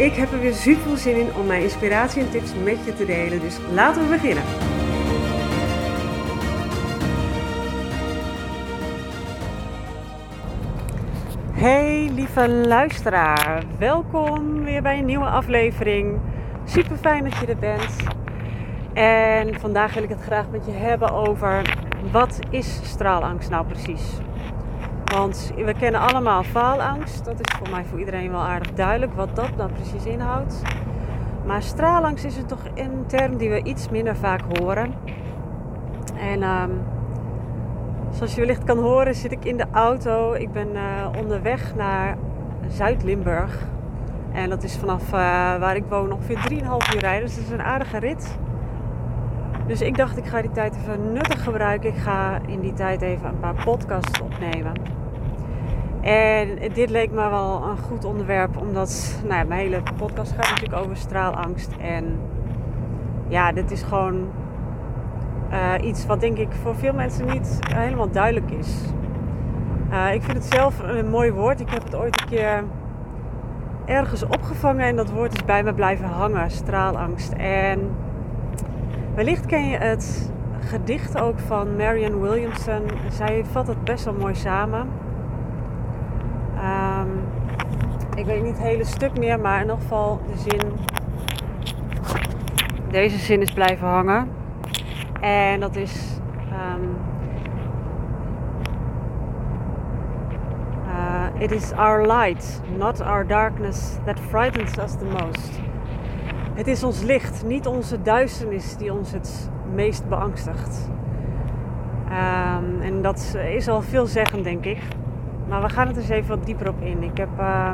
Ik heb er weer super veel zin in om mijn inspiratie en tips met je te delen, dus laten we beginnen. Hey lieve luisteraar, welkom weer bij een nieuwe aflevering. Super fijn dat je er bent. En vandaag wil ik het graag met je hebben over wat is straalangst nou precies? Want we kennen allemaal faalangst. Dat is voor mij voor iedereen wel aardig duidelijk wat dat nou precies inhoudt. Maar straalangst is het toch een term die we iets minder vaak horen. En um, zoals je wellicht kan horen zit ik in de auto. Ik ben uh, onderweg naar Zuid-Limburg. En dat is vanaf uh, waar ik woon ongeveer 3,5 uur rijden. Dus dat is een aardige rit. Dus ik dacht, ik ga die tijd even nuttig gebruiken. Ik ga in die tijd even een paar podcasts opnemen. En dit leek me wel een goed onderwerp, omdat nou ja, mijn hele podcast gaat natuurlijk over straalangst. En ja, dit is gewoon uh, iets wat denk ik voor veel mensen niet helemaal duidelijk is. Uh, ik vind het zelf een mooi woord. Ik heb het ooit een keer ergens opgevangen en dat woord is bij me blijven hangen, straalangst. En wellicht ken je het gedicht ook van Marianne Williamson. Zij vat het best wel mooi samen. Um, ik weet niet het hele stuk meer, maar in ieder geval de zin. Deze zin is blijven hangen. En dat is. Um, It is our light, not our darkness, that frightens us the most. Het is ons licht, niet onze duisternis, die ons het meest beangstigt. Um, en dat is al veelzeggend, denk ik. Maar we gaan het eens even wat dieper op in. Ik heb uh,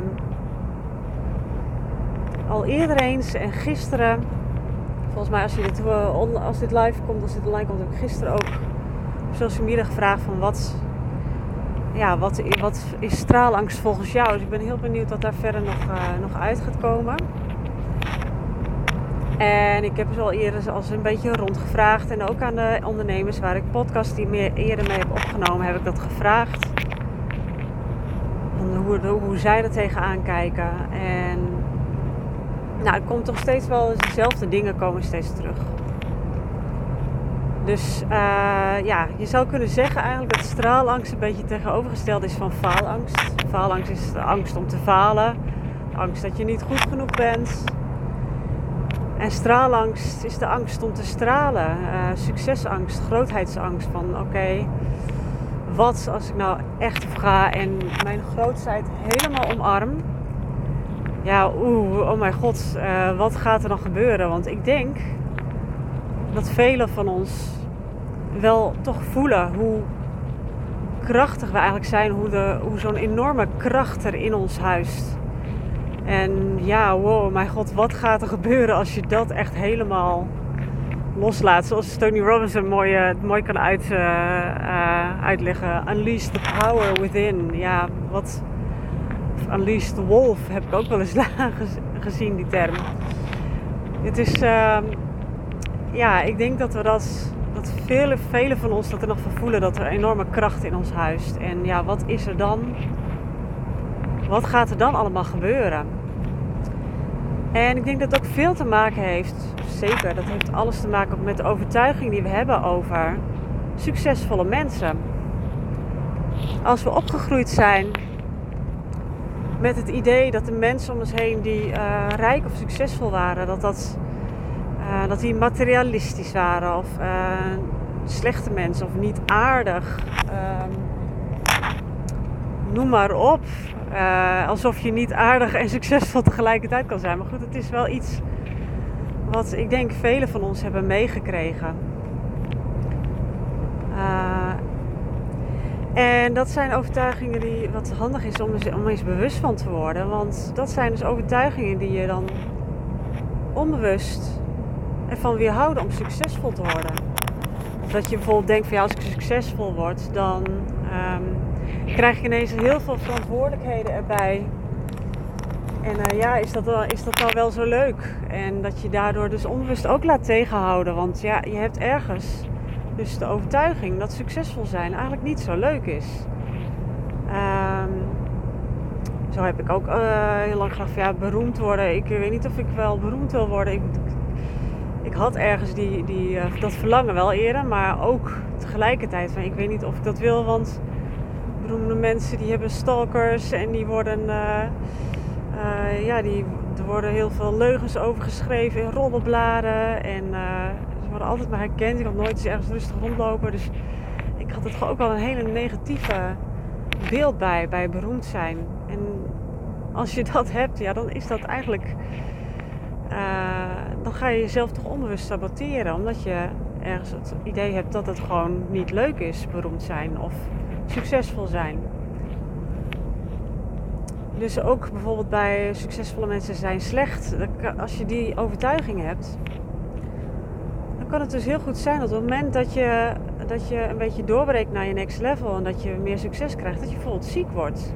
al eerder eens en gisteren, volgens mij als, je dit, uh, als dit live komt, als dit online komt, heb gisteren ook op social media gevraagd van wat, ja, wat, wat is straalangst volgens jou? Dus ik ben heel benieuwd wat daar verder nog, uh, nog uit gaat komen. En ik heb ze al eerder als een beetje rondgevraagd. En ook aan de ondernemers waar ik podcast die meer eerder mee heb opgenomen, heb ik dat gevraagd hoe, hoe zij er tegenaan kijken. En nou, er komt toch steeds wel dezelfde dingen komen steeds terug. Dus uh, ja, je zou kunnen zeggen eigenlijk dat straalangst een beetje tegenovergesteld is van faalangst. Faalangst is de angst om te falen, angst dat je niet goed genoeg bent. En straalangst is de angst om te stralen, uh, succesangst, grootheidsangst van oké, wat als ik nou echt ga en mijn grootheid helemaal omarm? Ja, oeh, oh mijn god, uh, wat gaat er dan gebeuren? Want ik denk dat velen van ons wel toch voelen hoe krachtig we eigenlijk zijn, hoe, hoe zo'n enorme kracht er in ons huist. En ja, wow, mijn god, wat gaat er gebeuren als je dat echt helemaal loslaat. Zoals Tony Robinson mooi, uh, mooi kan uit, uh, uh, uitleggen. Unleash the power within. Ja, wat... Unleash the wolf heb ik ook wel eens gezien, die term. Het is... Ehm, ja, ik denk dat we dat... Dat vele, vele van ons dat er nog van voelen dat er enorme kracht in ons huist. En ja, wat is er dan? Wat gaat er dan allemaal gebeuren? En ik denk dat het ook veel te maken heeft zeker. Dat heeft alles te maken met de overtuiging die we hebben over succesvolle mensen. Als we opgegroeid zijn met het idee dat de mensen om ons heen die uh, rijk of succesvol waren, dat, dat, uh, dat die materialistisch waren of uh, slechte mensen of niet aardig. Ehm, noem maar op. alsof je niet aardig en succesvol tegelijkertijd kan zijn. Maar goed, het is wel iets wat ik denk velen van ons hebben meegekregen. En dat zijn overtuigingen die wat handig is om, om eens bewust van te worden. Want dat zijn dus overtuigingen die je dan onbewust ervan weerhouden om succesvol te worden. Dat je bijvoorbeeld denkt van ja, als ik succesvol word, dan ehm, krijg je ineens heel veel verantwoordelijkheden erbij. En uh, ja, is dat, is dat dan wel zo leuk? En dat je daardoor dus onbewust ook laat tegenhouden. Want ja, je hebt ergens dus de overtuiging dat succesvol zijn eigenlijk niet zo leuk is. Um, zo heb ik ook uh, heel lang gedacht ja, beroemd worden. Ik weet niet of ik wel beroemd wil worden. Ik, ik had ergens die, die, uh, dat verlangen wel eerder, maar ook tegelijkertijd van ik weet niet of ik dat wil, want beroemde mensen die hebben stalkers en die worden, uh, ja, die, er worden heel veel leugens over geschreven in roddelbladen en ze worden altijd maar herkend. Ik had nooit eens ergens rustig rondlopen, dus ik had het ook wel een hele negatieve beeld bij, bij beroemd zijn. En als je dat hebt, ja, dan is dat eigenlijk uh, dan ga je jezelf toch onbewust saboteren. Omdat je ergens het idee hebt dat het gewoon niet leuk is beroemd zijn of succesvol zijn. Dus ook bijvoorbeeld bij succesvolle mensen zijn slecht. Als je die overtuiging hebt, kan het dus heel goed zijn dat op het moment dat je, dat je een beetje doorbreekt naar je next level en dat je meer succes krijgt, dat je bijvoorbeeld ziek wordt.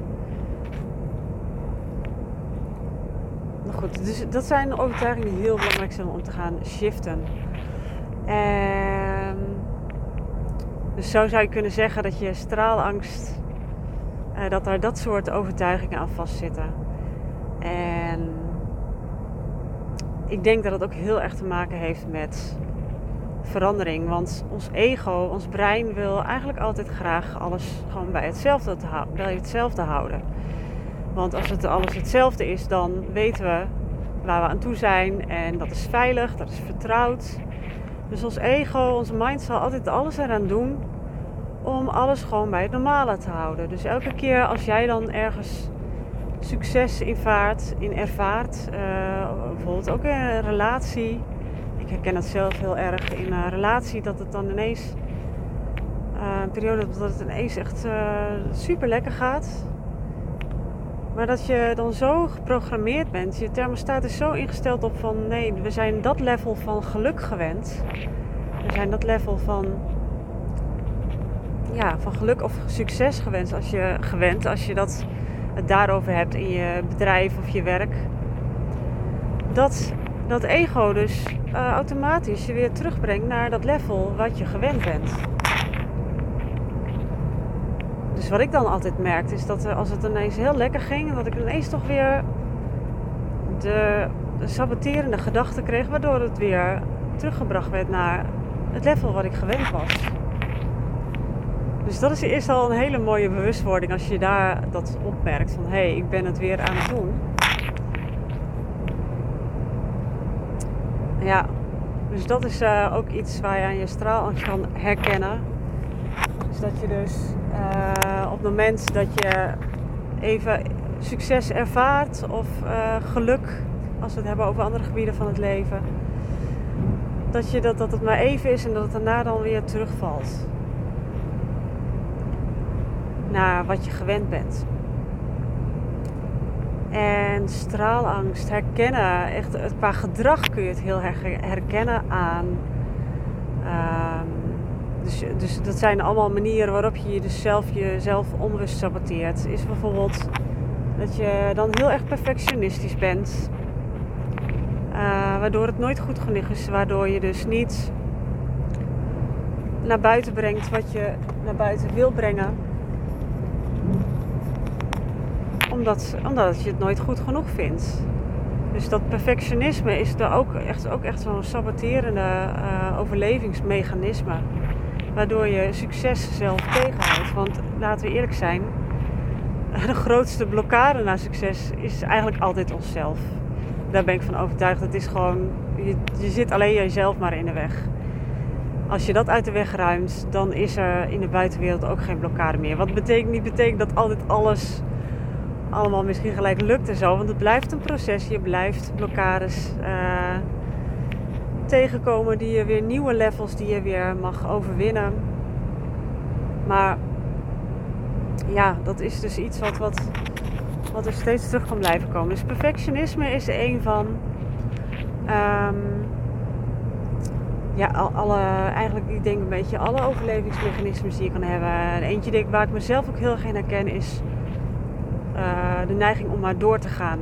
goed, dus dat zijn overtuigingen die heel belangrijk zijn om te gaan shiften. En dus zo zou je kunnen zeggen dat je straalangst, uh, dat daar dat soort overtuigingen aan vastzitten. En ik denk dat het ook heel erg te maken heeft met verandering. Want ons ego, ons brein wil eigenlijk altijd graag alles gewoon bij hetzelfde, bij hetzelfde houden. Want als het alles hetzelfde is, dan weten we waar we aan toe zijn. En dat is veilig, dat is vertrouwd. Dus ons ego, onze mind zal altijd alles eraan doen om alles gewoon bij het normale te houden. Dus elke keer als jij dan ergens succes in vaart, in ervaart, uh, bijvoorbeeld ook in een relatie. Herken dat zelf heel erg in een relatie, dat het dan ineens, uh, een periode dat het ineens echt uh, super lekker gaat. Maar dat je dan zo geprogrammeerd bent, je thermostaat is zo ingesteld op van nee, we zijn dat level van geluk gewend. We zijn dat level van, ja, van geluk of succes gewend als je, gewend als je dat, het daarover hebt in je bedrijf of je werk. Dat dat ego dus uh, automatisch je weer terugbrengt naar dat level wat je gewend bent. Dus wat ik dan altijd merkte is dat als het ineens heel lekker ging, dat ik ineens toch weer de, de saboterende gedachten kreeg, waardoor het weer teruggebracht werd naar het level wat ik gewend was. Dus dat is eerst al een hele mooie bewustwording als je daar dat opmerkt van hé, hey, ik ben het weer aan het doen. Ja, dus dat is uh, ook iets waar je aan je straal kan herkennen. Dus dat je dus uh, op het moment dat je even succes ervaart of uh, geluk, als we het hebben over andere gebieden van het leven, dat, je dat, dat het maar even is en dat het daarna dan weer terugvalt naar wat je gewend bent. En straalangst herkennen, echt qua gedrag kun je het heel herkennen aan. Uh, dus, dus dat zijn allemaal manieren waarop je dus zelf jezelf onbewust saboteert. Is bijvoorbeeld dat je dan heel erg perfectionistisch bent. Uh, waardoor het nooit goed genoeg is. Waardoor je dus niet naar buiten brengt wat je naar buiten wil brengen. Omdat, omdat je het nooit goed genoeg vindt. Dus dat perfectionisme is er ook echt, ook echt zo'n saboterende uh, overlevingsmechanisme waardoor je succes zelf tegenhoudt. Want laten we eerlijk zijn, de grootste blokkade naar succes is eigenlijk altijd onszelf. Daar ben ik van overtuigd. Het is gewoon, je, je zit alleen jezelf maar in de weg. Als je dat uit de weg ruimt, dan is er in de buitenwereld ook geen blokkade meer. Wat betekent niet betekent dat altijd alles allemaal misschien gelijk lukt en zo. Want het blijft een proces. Je blijft blokkades uh, tegenkomen die je weer nieuwe levels die je weer mag overwinnen. Maar ja, dat is dus iets wat, wat, wat er steeds terug kan blijven komen. Dus perfectionisme is een van. Ehm, ja, alle, eigenlijk, ik denk een beetje alle overlevingsmechanismes die je kan hebben. En eentje waar ik mezelf ook heel erg in herken is de neiging om maar door te gaan.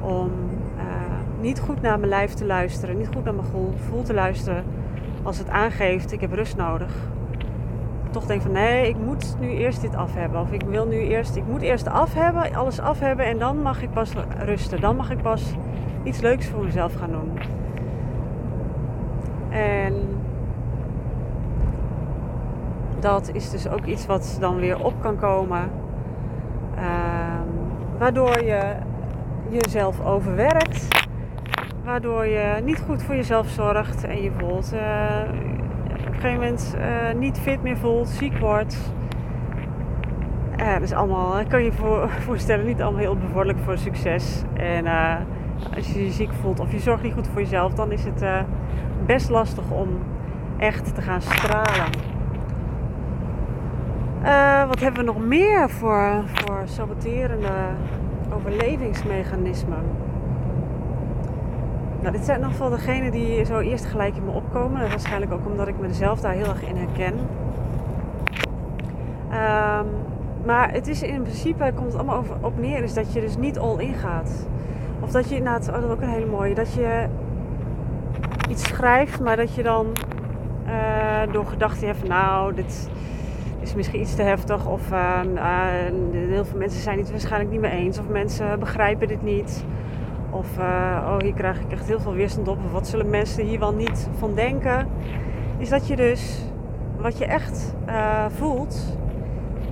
Om uh, niet goed naar mijn lijf te luisteren, niet goed naar mijn gevoel te luisteren als het aangeeft, ik heb rust nodig. Toch denk van nee, ik moet nu eerst dit af hebben. Of ik wil nu eerst, ik moet eerst af hebben, alles af hebben en dan mag ik pas rusten. Dan mag ik pas iets leuks voor mezelf gaan doen. En dat is dus ook iets wat dan weer op kan komen. Ehm, waardoor je jezelf overwerkt. Waardoor je niet goed voor jezelf zorgt en je voelt uh, op een gegeven moment uh, niet fit meer voelt, ziek wordt. Dat is allemaal, ik kan je voor, voorstellen, niet allemaal heel bevorderlijk voor succes. En als je je ziek voelt of je zorgt niet goed voor jezelf, dan is het best lastig om echt te gaan stralen. Uh, wat hebben we nog meer voor, voor saboterende overlevingsmechanismen? Nou, dit zijn nog wel degenen die zo eerst gelijk in me opkomen. Waarschijnlijk ook omdat ik mezelf daar heel erg in herken. Um, maar het is in principe, komt het allemaal over, op neer, is dat je dus niet all in gaat. Of dat je inderdaad, oh, dat is ook een hele mooie, dat je iets schrijft, maar dat je dan uh, door gedachten hebt nou, dit is misschien iets te heftig. Of uh, heel veel mensen zijn het waarschijnlijk niet mee eens. Of mensen begrijpen dit niet. Of oh, hier krijg ik echt heel veel weerstand op. Of wat zullen mensen hier wel niet van denken? Is dat je dus wat je echt voelt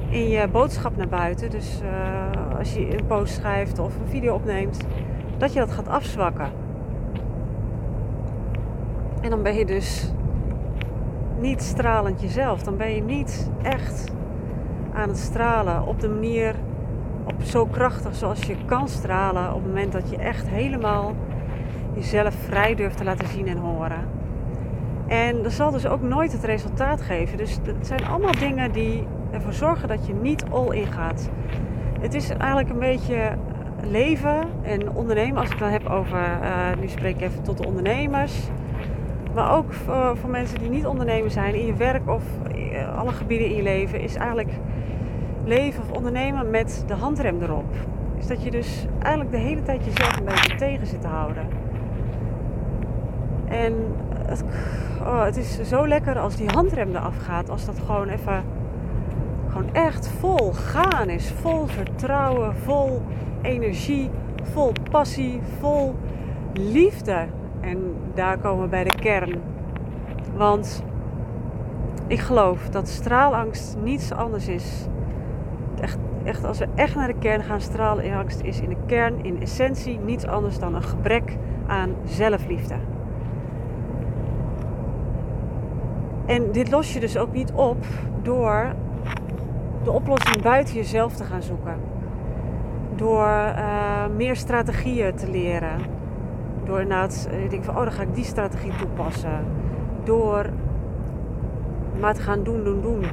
in je boodschap naar buiten. Dus als je een post schrijft of een video opneemt, dat je dat gaat afzwakken. En dan ben je dus niet stralend jezelf. Dan ben je niet echt aan het stralen op de manier, op zo krachtig zoals je kan stralen op het moment dat je echt helemaal jezelf vrij durft te laten zien en horen. En dat zal dus ook nooit het resultaat geven. Dus het zijn allemaal dingen die ervoor zorgen dat je niet all in gaat. Het is eigenlijk een beetje leven en ondernemen. Als ik het dan heb over, uh, nu spreek ik even tot de ondernemers. Maar ook voor, mensen die niet ondernemer zijn in je werk of eh, alle gebieden in je leven, is eigenlijk leven of ondernemen met de handrem erop. Is dat je dus eigenlijk de hele tijd jezelf een beetje tegen zit te houden. En het, oh, het is zo lekker als die handrem eraf gaat. Als dat gewoon even, gewoon echt vol gaan is. Vol vertrouwen, vol energie, vol passie, vol liefde. En daar komen we bij de kern. Want ik geloof dat straalangst niets anders is. Echt, echt, als we echt naar de kern gaan, straalangst is in de kern, in essentie, niets anders dan een gebrek aan zelfliefde. En dit los je dus ook niet op door de oplossing buiten jezelf te gaan zoeken. Door uh, meer strategieën te leren door inderdaad, eh, ik denk van, oh, dan ga ik die strategie toepassen. Door maar te gaan doen, doen, doen.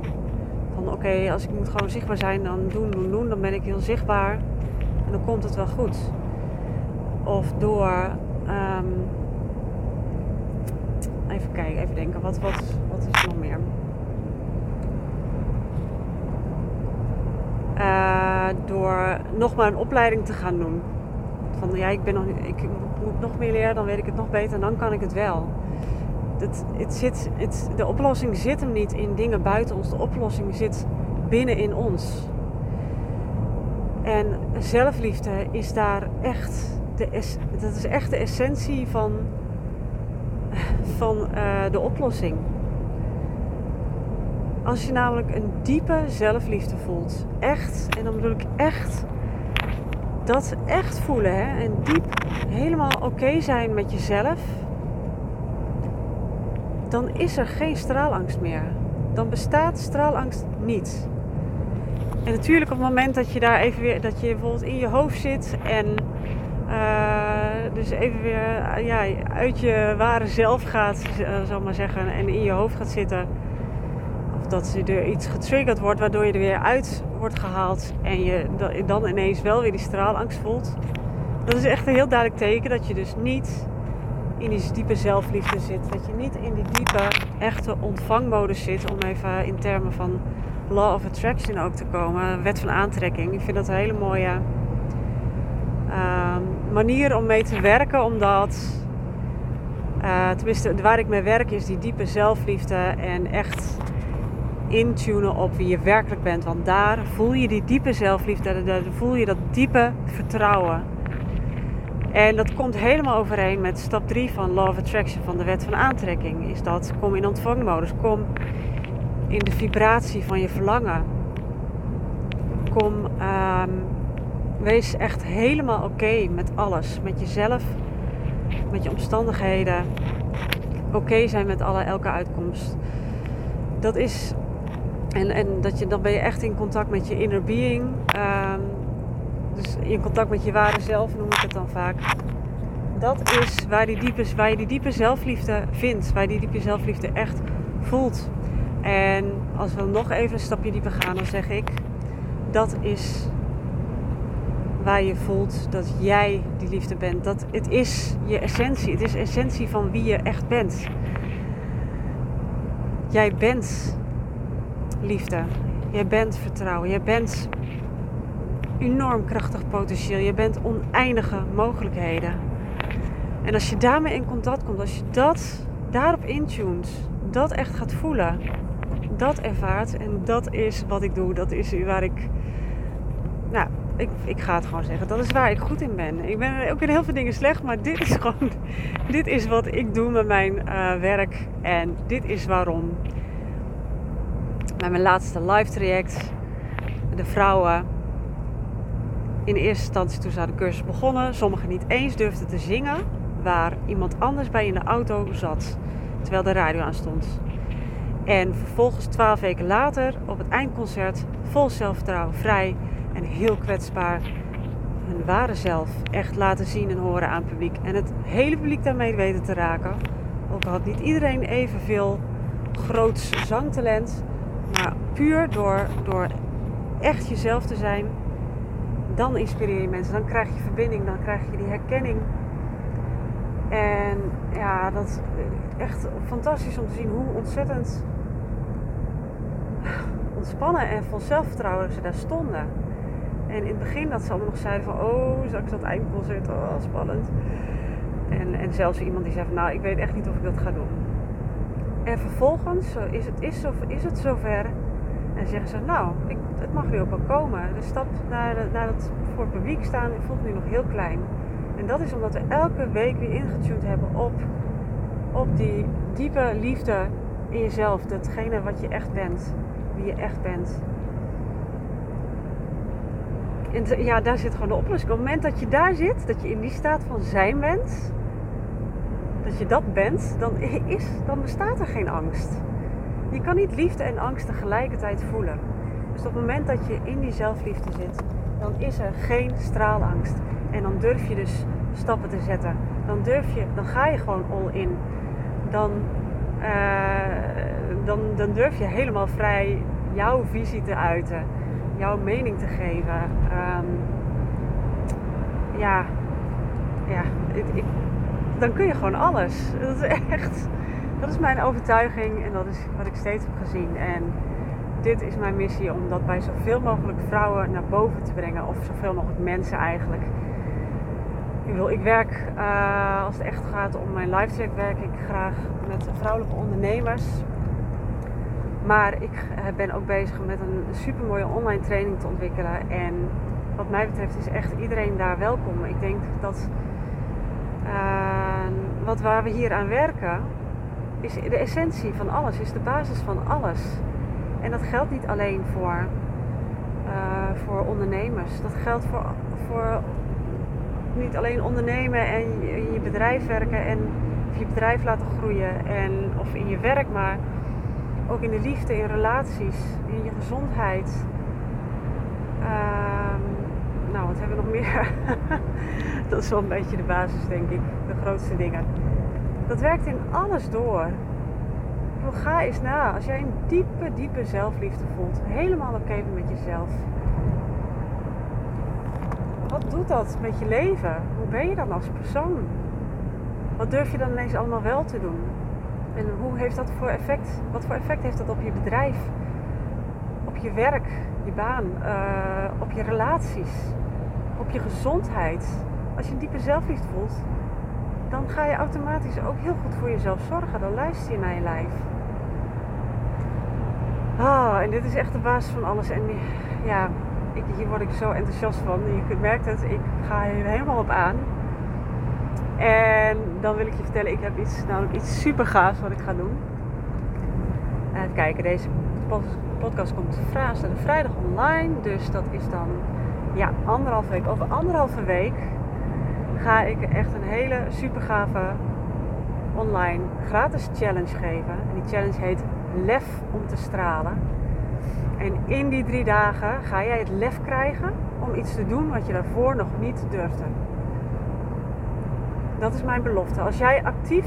Van oké, als ik moet gewoon zichtbaar zijn, dan doen, doen, doen. Dan ben ik heel zichtbaar. En dan komt het wel goed. Of door, um, even kijken, even denken, wat, wat, wat is er nog meer? Uh, door nog maar een opleiding te gaan doen. Ja, ik, ben nog, ik moet nog meer leren, dan weet ik het nog beter en dan kan ik het wel. Het, het zit, het, de oplossing zit hem niet in dingen buiten ons. De oplossing zit binnen in ons. En zelfliefde is daar echt de, dat is echt de essentie van, van uh, de oplossing. Als je namelijk een diepe zelfliefde voelt, echt, en dan bedoel ik echt dat echt voelen hè? en diep helemaal oké zijn met jezelf, dan is er geen straalangst meer. Dan bestaat straalangst niet. En natuurlijk op het moment dat je daar even weer, dat je bijvoorbeeld in je hoofd zit en uh, dus even weer ja, uit je ware zelf gaat, uh, zal maar zeggen, en in je hoofd gaat zitten. Of dat er iets getriggerd wordt waardoor je er weer uit wordt gehaald en je dan ineens wel weer die straalangst voelt, dat is echt een heel duidelijk teken dat je dus niet in die diepe zelfliefde zit. Dat je niet in die diepe, echte ontvangmodus zit, om even in termen van law of attraction ook te komen, wet van aantrekking. Ik vind dat een hele mooie uh, manier om mee te werken, omdat, uh, tenminste waar ik mee werk is die diepe zelfliefde en echt intunen op wie je werkelijk bent. Want daar voel je die diepe zelfliefde, daar voel je dat diepe vertrouwen. En dat komt helemaal overeen met stap 3 van Law of Attraction, van de wet van aantrekking. Is dat kom in ontvangmodus, kom in de vibratie van je verlangen. Kom, um, wees echt helemaal oké met alles. Met jezelf, met je omstandigheden. Oké zijn met alle, elke uitkomst. Dat is en, en dat je, dan ben je echt in contact met je inner being. Um, dus in contact met je ware zelf noem ik het dan vaak. Dat is waar, die diepe, waar je die diepe zelfliefde vindt. Waar je die diepe zelfliefde echt voelt. En als we nog even een stapje dieper gaan, dan zeg ik... Dat is waar je voelt dat jij die liefde bent. Dat het is je essentie. Het is essentie van wie je echt bent. Jij bent liefde. Jij bent vertrouwen. Jij bent enorm krachtig potentieel. Je bent oneindige mogelijkheden. En als je daarmee in contact komt, als je dat daarop intunt, dat echt gaat voelen, dat ervaart en dat is wat ik doe, dat is waar ik, nou, ik, ik ga het gewoon zeggen, dat is waar ik goed in ben. Ik ben ook in heel veel dingen slecht, maar dit is gewoon, dit is wat ik doe met mijn uh, werk en dit is waarom. Mijn laatste live traject, de vrouwen in eerste instantie toen ze de cursus begonnen, sommigen niet eens durfden te zingen waar iemand anders bij in de auto zat terwijl de radio aan stond. En vervolgens twaalf weken later op het eindconcert vol zelfvertrouwen, vrij en heel kwetsbaar hun ware zelf echt laten zien en horen aan het publiek. En het hele publiek daarmee weten te raken. Ook had niet iedereen evenveel groots zangtalent, maar puur door, door echt jezelf te zijn dan inspireer je mensen. Dan krijg je verbinding, dan krijg je die herkenning. En ja, dat is echt fantastisch om te zien hoe ontzettend ontspannen en vol zelfvertrouwen ze daar stonden. En in het begin dat ze allemaal nog zeiden van, oh, straks dat eindconcert, oh, spannend. En, en zelfs iemand die zei van, nou, ik weet echt niet of ik dat ga doen. En vervolgens is het, is, is het zover en zeggen ze, nou, ik, het mag nu ook wel komen. De stap naar, naar het voor het publiek staan voelt nu nog heel klein. En dat is omdat we elke week weer ingetuned hebben op, op die diepe liefde in jezelf. Datgene wat je echt bent. Wie je echt bent. En ja, daar zit gewoon de oplossing. Op het moment dat je daar zit, dat je in die staat van zijn bent, dat je dat bent, dan, is, dan bestaat er geen angst. Je kan niet liefde en angst tegelijkertijd voelen. Dus op het moment dat je in die zelfliefde zit, dan is er geen straalangst. En dan durf je dus stappen te zetten. Dan durf je, dan ga je gewoon all in. Dan, uh, dan, dan durf je helemaal vrij jouw visie te uiten, jouw mening te geven. Um, ja, ja ik, dan kun je gewoon alles. Dat is echt dat is mijn overtuiging en dat is wat ik steeds heb gezien. En dit is mijn missie om dat bij zoveel mogelijk vrouwen naar boven te brengen. Of zoveel mogelijk mensen eigenlijk. Ik, wil, ik werk, uh, als het echt gaat om mijn live track, werk ik graag met vrouwelijke ondernemers. Maar ik eh, ben ook bezig met een super mooie online training te ontwikkelen. En wat mij betreft is echt iedereen daar welkom. Ik denk dat uh, wat waar we hier aan werken, is de essentie van alles, is de basis van alles. En dat geldt niet alleen voor, uh, voor ondernemers. Dat geldt voor, voor niet alleen ondernemen en in je bedrijf werken en je bedrijf laten groeien en, of in je werk, maar ook in de liefde, in relaties, in je gezondheid. Uh, nou, wat hebben we nog meer? dat is wel een beetje de basis, denk ik. De grootste dingen. Dat werkt in alles door. ga eens na. Als jij een diepe, diepe zelfliefde voelt, helemaal oké met jezelf. Wat doet dat met je leven? Hoe ben je dan als persoon? Wat durf je dan ineens allemaal wel te doen? En hoe heeft dat voor effect? Wat voor effect heeft dat op je bedrijf? Op je werk, je baan, uh, op je relaties, op je gezondheid? Als je een diepe zelfliefde voelt, dan ga je automatisch ook heel goed voor jezelf zorgen. Dan luister je naar je lijf. Ah, en dit is echt de basis van alles. En ja, ik, hier word ik zo enthousiast van. Je merkt het, ik ga hier helemaal op aan. En dan wil ik je vertellen, ik heb iets, namelijk iets super gaafs wat ik ga doen. Even kijken, deze podcast komt vrijdag online. Dus dat is dan ja, anderhalve week. Over anderhalve week ga ik echt een hele super gave online gratis challenge geven. En die challenge heet Lef om te stralen. En in die drie dagen ga jij het lef krijgen om iets te doen wat je daarvoor nog niet durfde. Dat is mijn belofte. Als jij actief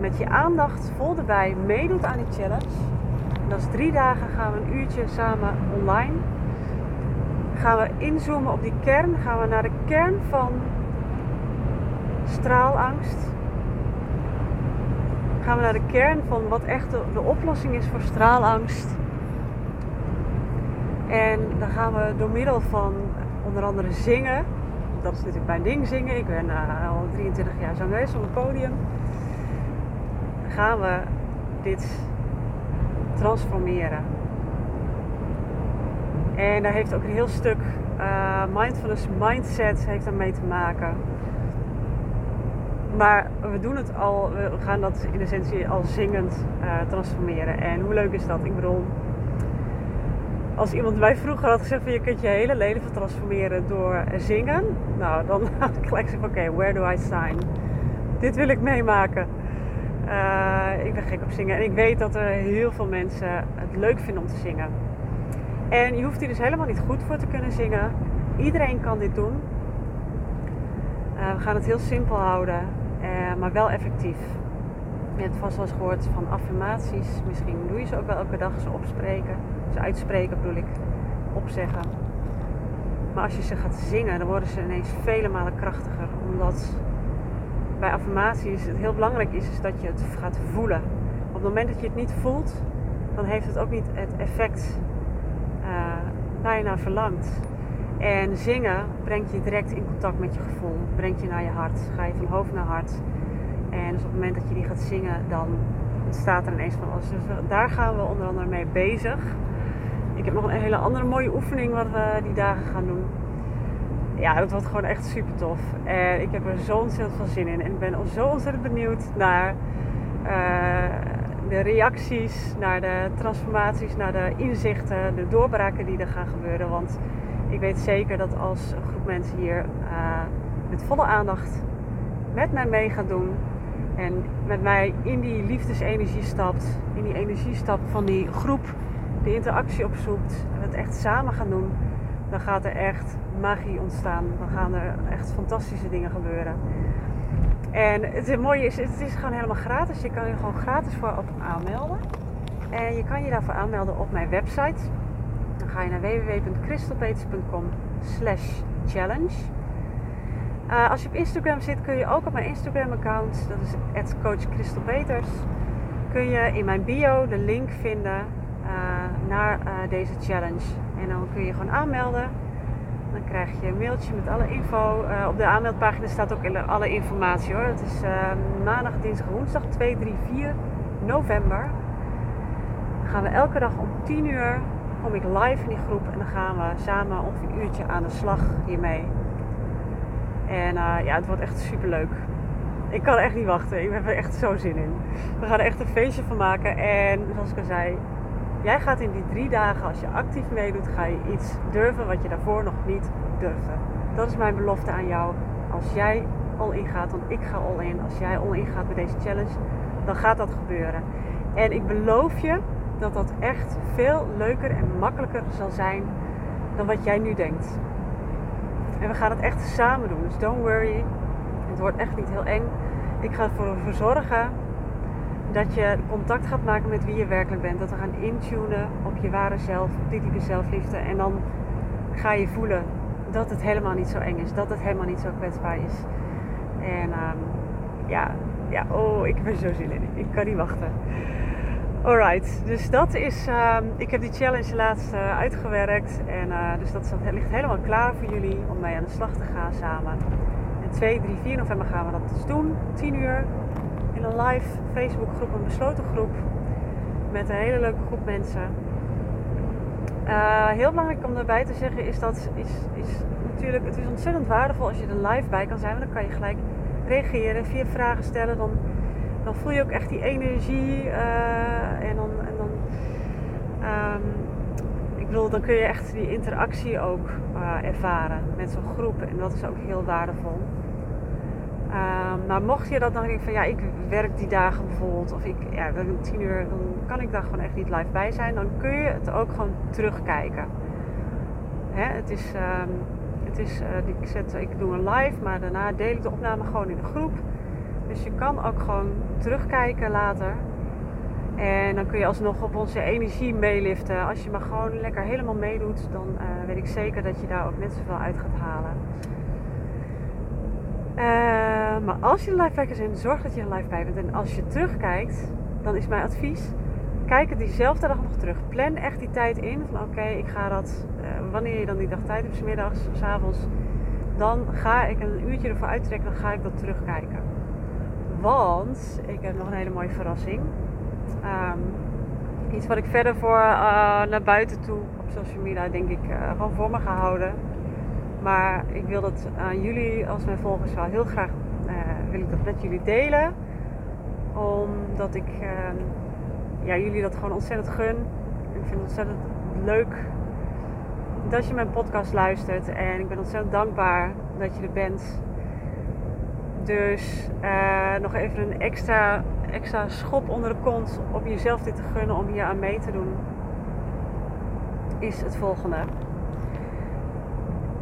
met je aandacht vol erbij meedoet aan die challenge. En dat is drie dagen gaan we een uurtje samen online. Gaan we inzoomen op die kern. Gaan we naar de kern van straalangst. Gaan we naar de kern van wat echt de, oplossing is voor straalangst. En dan gaan we door middel van onder andere zingen. Dat is natuurlijk mijn ding zingen. Ik ben uh, al 23 jaar zangeres op het podium. Gaan we dit transformeren. En daar heeft ook een heel stuk uh, mindfulness mindset heeft daarmee te maken. Maar we doen het al, we gaan dat in essentie al zingend uh, transformeren. En hoe leuk is dat? Ik bedoel, als iemand mij vroeger had gezegd van je kunt je hele leven transformeren door zingen. Nou, dan had ik gelijk gezegd oké, where do I sign? Dit wil ik meemaken. Uh, ik ben gek op zingen en ik weet dat er heel veel mensen het leuk vinden om te zingen. En je hoeft hier dus helemaal niet goed voor te kunnen zingen. Iedereen kan dit doen. Uh, we gaan het heel simpel houden, uh, maar wel effectief. Je hebt vast wel eens gehoord van affirmaties. Misschien doe je ze ook wel elke dag, ze opspreken. Ze uitspreken bedoel ik, opzeggen. Maar als je ze gaat zingen, dan worden ze ineens vele malen krachtiger. Omdat bij affirmaties het heel belangrijk is, is dat je het gaat voelen. Op het moment dat je het niet voelt, dan heeft het ook niet het effect waar je naar verlangt. En zingen brengt je direct in contact met je gevoel, brengt je naar je hart, ga je van hoofd naar hart. En dus op het moment dat je die gaat zingen, dan ontstaat er ineens van alles. Dus daar gaan we onder andere mee bezig. Ik heb nog een hele andere mooie oefening wat we die dagen gaan doen. Ja, dat wordt gewoon echt super tof. En ik heb er zo ontzettend veel zin in. En ik ben al zo ontzettend benieuwd naar uh, de reacties, naar de transformaties, naar de inzichten, de doorbraken die er gaan gebeuren. Want ik weet zeker dat als een groep mensen hier uh, met volle aandacht met mij mee gaan doen. En met mij in die liefdesenergie stapt. In die energie stapt van die groep de interactie opzoekt en het echt samen gaan doen, dan gaat er echt magie ontstaan. Dan gaan er echt fantastische dingen gebeuren. En het mooie is, het is gewoon helemaal gratis. Je kan je gewoon gratis voor op aanmelden. En je kan je daarvoor aanmelden op mijn website. Dan ga je naar www.crystalpeters.com slash challenge. Uh, als je op Instagram zit, kun je ook op mijn Instagram account, dat is coachcrystalpeters, kun je in mijn bio de link vinden uh, naar uh, deze challenge. En dan kun je gewoon aanmelden. Dan krijg je een mailtje met alle info. Uh, op de aanmeldpagina staat ook alle informatie hoor. Het is maandag, dinsdag, woensdag 2, 3, 4 november. Dan gaan we elke dag om 10 uur kom ik live in die groep en dan gaan we samen ongeveer een uurtje aan de slag hiermee. En ja, het wordt echt super leuk. Ik kan echt niet wachten. Ik heb er echt zo zin in. We gaan er echt een feestje van maken. En zoals ik al zei, Jij gaat in die drie dagen, als je actief meedoet, ga je iets durven wat je daarvoor nog niet durfde. Dat is mijn belofte aan jou. Als jij al ingaat, want ik ga al in. Als jij al ingaat bij deze challenge, dan gaat dat gebeuren. En ik beloof je dat dat echt veel leuker en makkelijker zal zijn dan wat jij nu denkt. En we gaan het echt samen doen. Dus don't worry. Het wordt echt niet heel eng. Ik ga ervoor zorgen Dat je contact gaat maken met wie je werkelijk bent. Dat we gaan intunen op je ware zelf, op die type zelfliefde. En dan ga je voelen dat het helemaal niet zo eng is. Dat het helemaal niet zo kwetsbaar is. En ehm, ja, ja, oh, ik er zo zin in. Ik kan niet wachten. Alright, dus dat is. Ehm, ik heb die challenge laatst uh, uitgewerkt. En uh, dus dat ligt helemaal klaar voor jullie om mee aan de slag te gaan samen. En 2, 3, 4 november gaan we dat dus doen. 10 uur een live Facebook groep, een besloten groep. Met een hele leuke groep mensen. Uh, heel belangrijk om daarbij te zeggen is dat is, is natuurlijk, het is ontzettend waardevol als je er live bij kan zijn. Want dan kan je gelijk reageren, via vragen stellen. Dan, dan voel je ook echt die energie. Uh, en dan, en dan um, ik bedoel, dan kun je echt die interactie ook uh, ervaren met zo'n groep. En dat is ook heel waardevol. Uh, maar mocht je dat dan denken van ja, ik werk die dagen bijvoorbeeld, of ik, ja, tien uur, dan kan ik daar gewoon echt niet live bij zijn, dan kun je het ook gewoon terugkijken. Hè, het is, um, het is uh, ik, zet, ik doe een live, maar daarna deel ik de opname gewoon in de groep. Dus je kan ook gewoon terugkijken later. En dan kun je alsnog op onze energie meeliften. Als je maar gewoon lekker helemaal meedoet, dan uh, weet ik zeker dat je daar ook net zoveel uit gaat halen. Uh, maar als je een live kijker bent, zorg dat je er live bij bent. En als je terugkijkt, dan is mijn advies: kijk het diezelfde dag nog terug. Plan echt die tijd in. Van oké, ik ga dat, uh, wanneer je dan die dag tijd hebt, middags, s avonds, dan ga ik een uurtje ervoor uittrekken, dan ga ik dat terugkijken. Want ik heb nog een hele mooie verrassing. Um, iets wat ik verder voor uh, naar buiten toe op social media, denk ik, gewoon voor me ga houden. Maar ik wil dat aan jullie als mijn volgers wel heel graag uh, wil ik dat met jullie delen. Omdat ik uh, ja, jullie dat gewoon ontzettend gun. Ik vind het ontzettend leuk dat je mijn podcast luistert. En ik ben ontzettend dankbaar dat je er bent. Dus uh, nog even een extra, extra schop onder de kont om jezelf dit te gunnen om hier aan mee te doen. Is het volgende.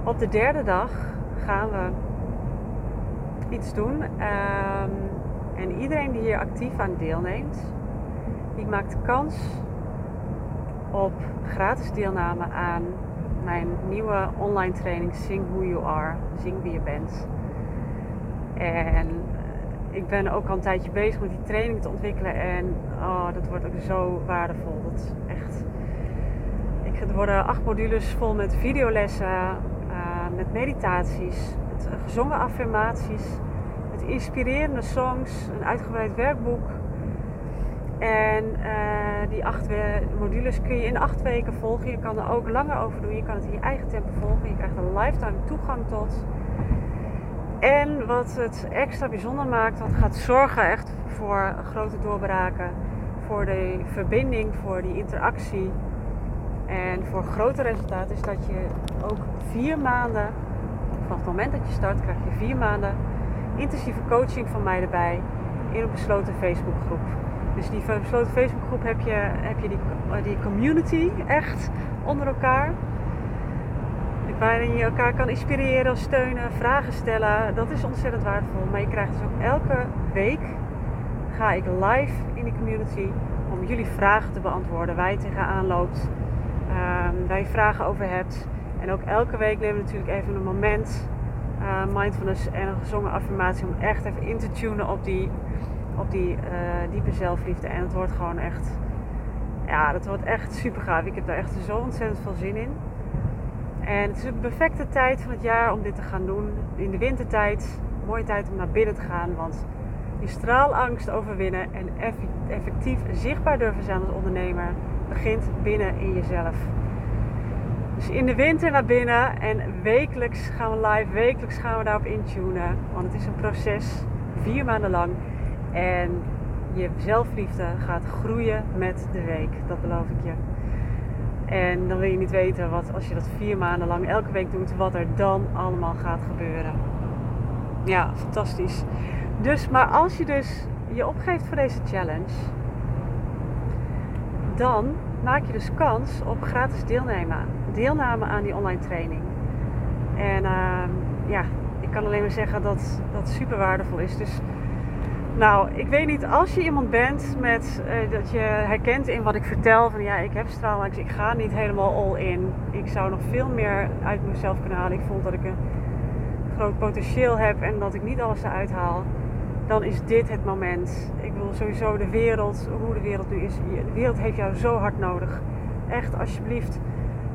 Op de derde dag gaan we iets doen. Um, en iedereen die hier actief aan deelneemt, die maakt kans op gratis deelname aan mijn nieuwe online training Sing Who You Are, Zing wie je bent. En ik ben ook al een tijdje bezig met die training te ontwikkelen en oh, dat wordt ook zo waardevol. Dat is echt. Ik, er worden acht modules vol met videolessen, met meditaties, met gezongen affirmaties, met inspirerende songs, een uitgebreid werkboek. En uh, die acht modules kun je in acht weken volgen. Je kan er ook langer over doen. Je kan het in je eigen tempo volgen. Je krijgt een lifetime toegang tot. En wat het extra bijzonder maakt, wat gaat zorgen echt voor grote doorbraken, voor de verbinding, voor die interactie en voor grote resultaten, is dat je ook vier maanden, vanaf het moment dat je start, krijg je vier maanden intensieve coaching van mij erbij in een besloten Facebookgroep. Dus die besloten Facebookgroep heb je, heb je die, die community echt onder elkaar. Waarin je elkaar kan inspireren, steunen, vragen stellen. Dat is ontzettend waardevol. Maar je krijgt dus ook elke week ga ik live in die community om jullie vragen te beantwoorden. Waar je tegenaan loopt. Um, waar je vragen over hebt. En ook elke week nemen we natuurlijk even een moment, uh, mindfulness en een gezongen affirmatie, om echt even in te tunen op die, op die uh, diepe zelfliefde. En het wordt gewoon echt, ja, dat wordt echt super gaaf. Ik heb daar echt zo ontzettend veel zin in. En het is een perfecte tijd van het jaar om dit te gaan doen. In de wintertijd, mooie tijd om naar binnen te gaan, want die straalangst overwinnen en effectief zichtbaar durven zijn als ondernemer begint binnen in jezelf. Dus in de winter naar binnen en wekelijks gaan we live, wekelijks gaan we daarop intunen. Want het is een proces, vier maanden lang. En je zelfliefde gaat groeien met de week, dat beloof ik je. En dan wil je niet weten wat als je dat vier maanden lang elke week doet, wat er dan allemaal gaat gebeuren. Ja, fantastisch. Dus, maar als je dus je opgeeft voor deze challenge, dan maak je dus kans op gratis deelname, deelname aan die online training. En uh, ja, ik kan alleen maar zeggen dat dat super waardevol is. Dus Nou, ik weet niet, als je iemand bent met, uh, dat je herkent in wat ik vertel, van ja, ik heb straalangst, ik ga niet helemaal all in. Ik zou nog veel meer uit mezelf kunnen halen. Ik voel dat ik een groot potentieel heb en dat ik niet alles eruit haal. Dan is dit het moment. Ik wil sowieso de wereld, hoe de wereld nu is. De wereld heeft jou zo hard nodig. Echt, alsjeblieft.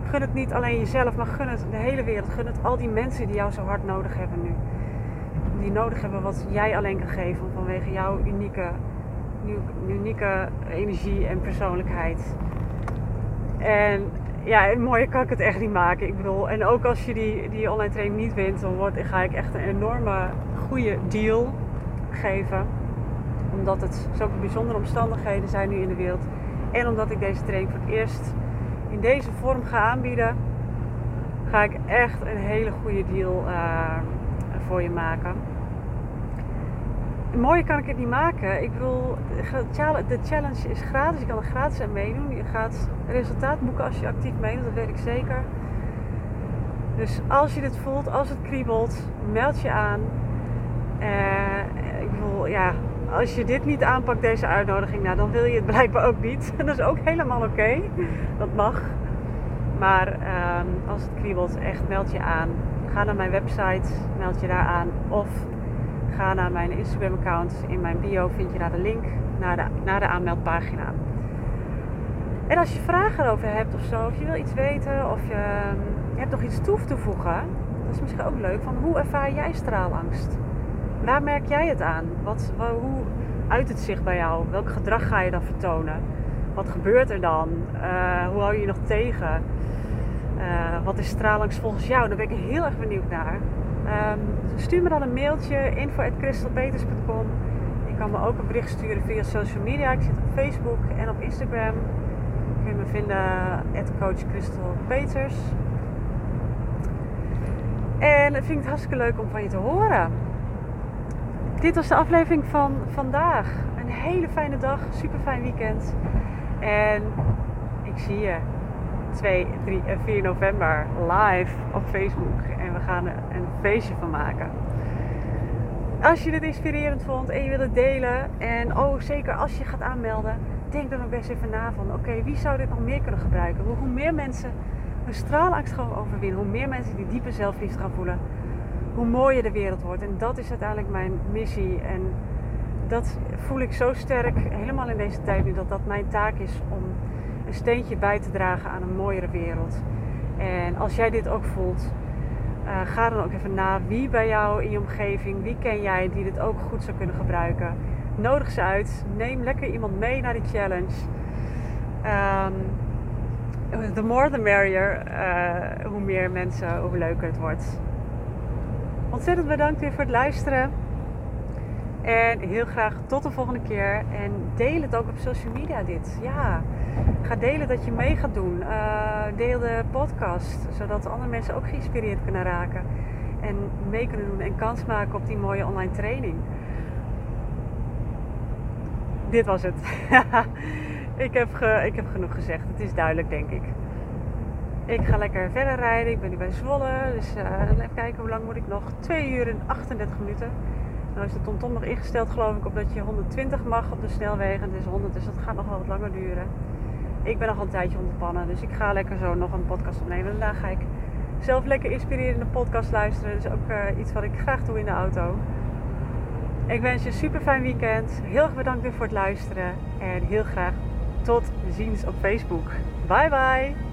Gun het niet alleen jezelf, maar gun het de hele wereld. Gun het al die mensen die jou zo hard nodig hebben nu die nodig hebben wat jij alleen kan geven vanwege jouw unieke, unieke energie en persoonlijkheid. En ja, mooier kan ik het echt niet maken. Ik bedoel, en ook als je die, die online training niet wint, dan word, ga ik echt een enorme goede deal geven. Omdat het zulke bijzondere omstandigheden zijn nu in de wereld. En omdat ik deze training voor het eerst in deze vorm ga aanbieden, ga ik echt een hele goede deal uh, voor je maken mooier kan ik het niet maken. Ik bedoel, de challenge is gratis. Je kan er gratis aan meedoen. Je gaat resultaat boeken als je actief meedoet, dat weet ik zeker. Dus als je dit voelt, als het kriebelt, meld je aan. Ik ja, als je dit niet aanpakt, deze uitnodiging, nou, dan wil je het blijkbaar ook niet. dat is ook helemaal oké. Dat mag. Maar ehm, als het kriebelt, echt meld je aan. Ga naar mijn website, meld je daar aan. Of Ga naar mijn Instagram account. In mijn bio vind je daar de link naar de, naar de aanmeldpagina. En als je vragen erover hebt of zo, of je wil iets weten of je, ehm, je hebt nog iets toe te voegen, dat is misschien ook leuk. Van hoe ervaar jij straalangst? Waar merk jij het aan? Wat, hoe uit het zich bij jou? Welk gedrag ga je dan vertonen? Wat gebeurt er dan? Uh, hoe hou je je nog tegen? Uh, wat is straalangst volgens jou? Daar ben ik heel erg benieuwd naar. Um, stuur me dan een mailtje info.crystalpeters.com Je kan me ook een bericht sturen via social media. Ik zit op Facebook en op Instagram. Kun je me vinden coach Crystal Peters. En het vind ik hartstikke leuk om van je te horen. Dit was de aflevering van vandaag. Een hele fijne dag, super fijn weekend. En ik zie je 2, 3 en 4 november live op Facebook. En we gaan er een feestje van maken. Als je dit inspirerend vond en je wil het delen. En oh, zeker als je gaat aanmelden. Denk dan ook best even na van oké, wie zou dit nog meer kunnen gebruiken? Hoe meer mensen hun straalangst gaan overwinnen. Hoe meer mensen die diepe zelfliefde gaan voelen. Hoe mooier de wereld wordt. En dat is uiteindelijk mijn missie. En dat voel ik zo sterk, helemaal in deze tijd nu, dat dat mijn taak is om een steentje bij te dragen aan een mooiere wereld. En als jij dit ook voelt, uh, ga dan ook even na wie bij jou in je omgeving, wie ken jij die dit ook goed zou kunnen gebruiken. Nodig ze uit, neem lekker iemand mee naar die challenge. The more the merrier, uh, hoe meer mensen, hoe leuker het wordt. Ontzettend bedankt weer voor het luisteren. En heel graag tot de volgende keer. En deel het ook op social media dit. Ja, ga delen dat je mee gaat doen. Uh, deel de podcast, zodat andere mensen ook geïnspireerd kunnen raken. En mee kunnen doen en kans maken op die mooie online training. Dit was het. ik, heb ik heb genoeg gezegd. Het is duidelijk, denk ik. Ik ga lekker verder rijden. Ik ben nu bij Zwolle. Dus uh, even kijken hoe lang moet ik nog. 2 uur en 38 minuten. Nou is de TomTom nog ingesteld geloof ik op dat je 120 mag op de snelwegen. Het is 100, dus dat gaat nog wel wat langer duren. Ik ben nog een tijdje onderpannen, dus ik ga lekker zo nog een podcast opnemen. En daarna ga ik zelf lekker inspirerende podcast luisteren. Dus ook uh, iets wat ik graag doe in de auto. Ik wens je een super fijn weekend. Heel erg bedankt weer voor het luisteren. En heel graag tot ziens op Facebook. Bye bye!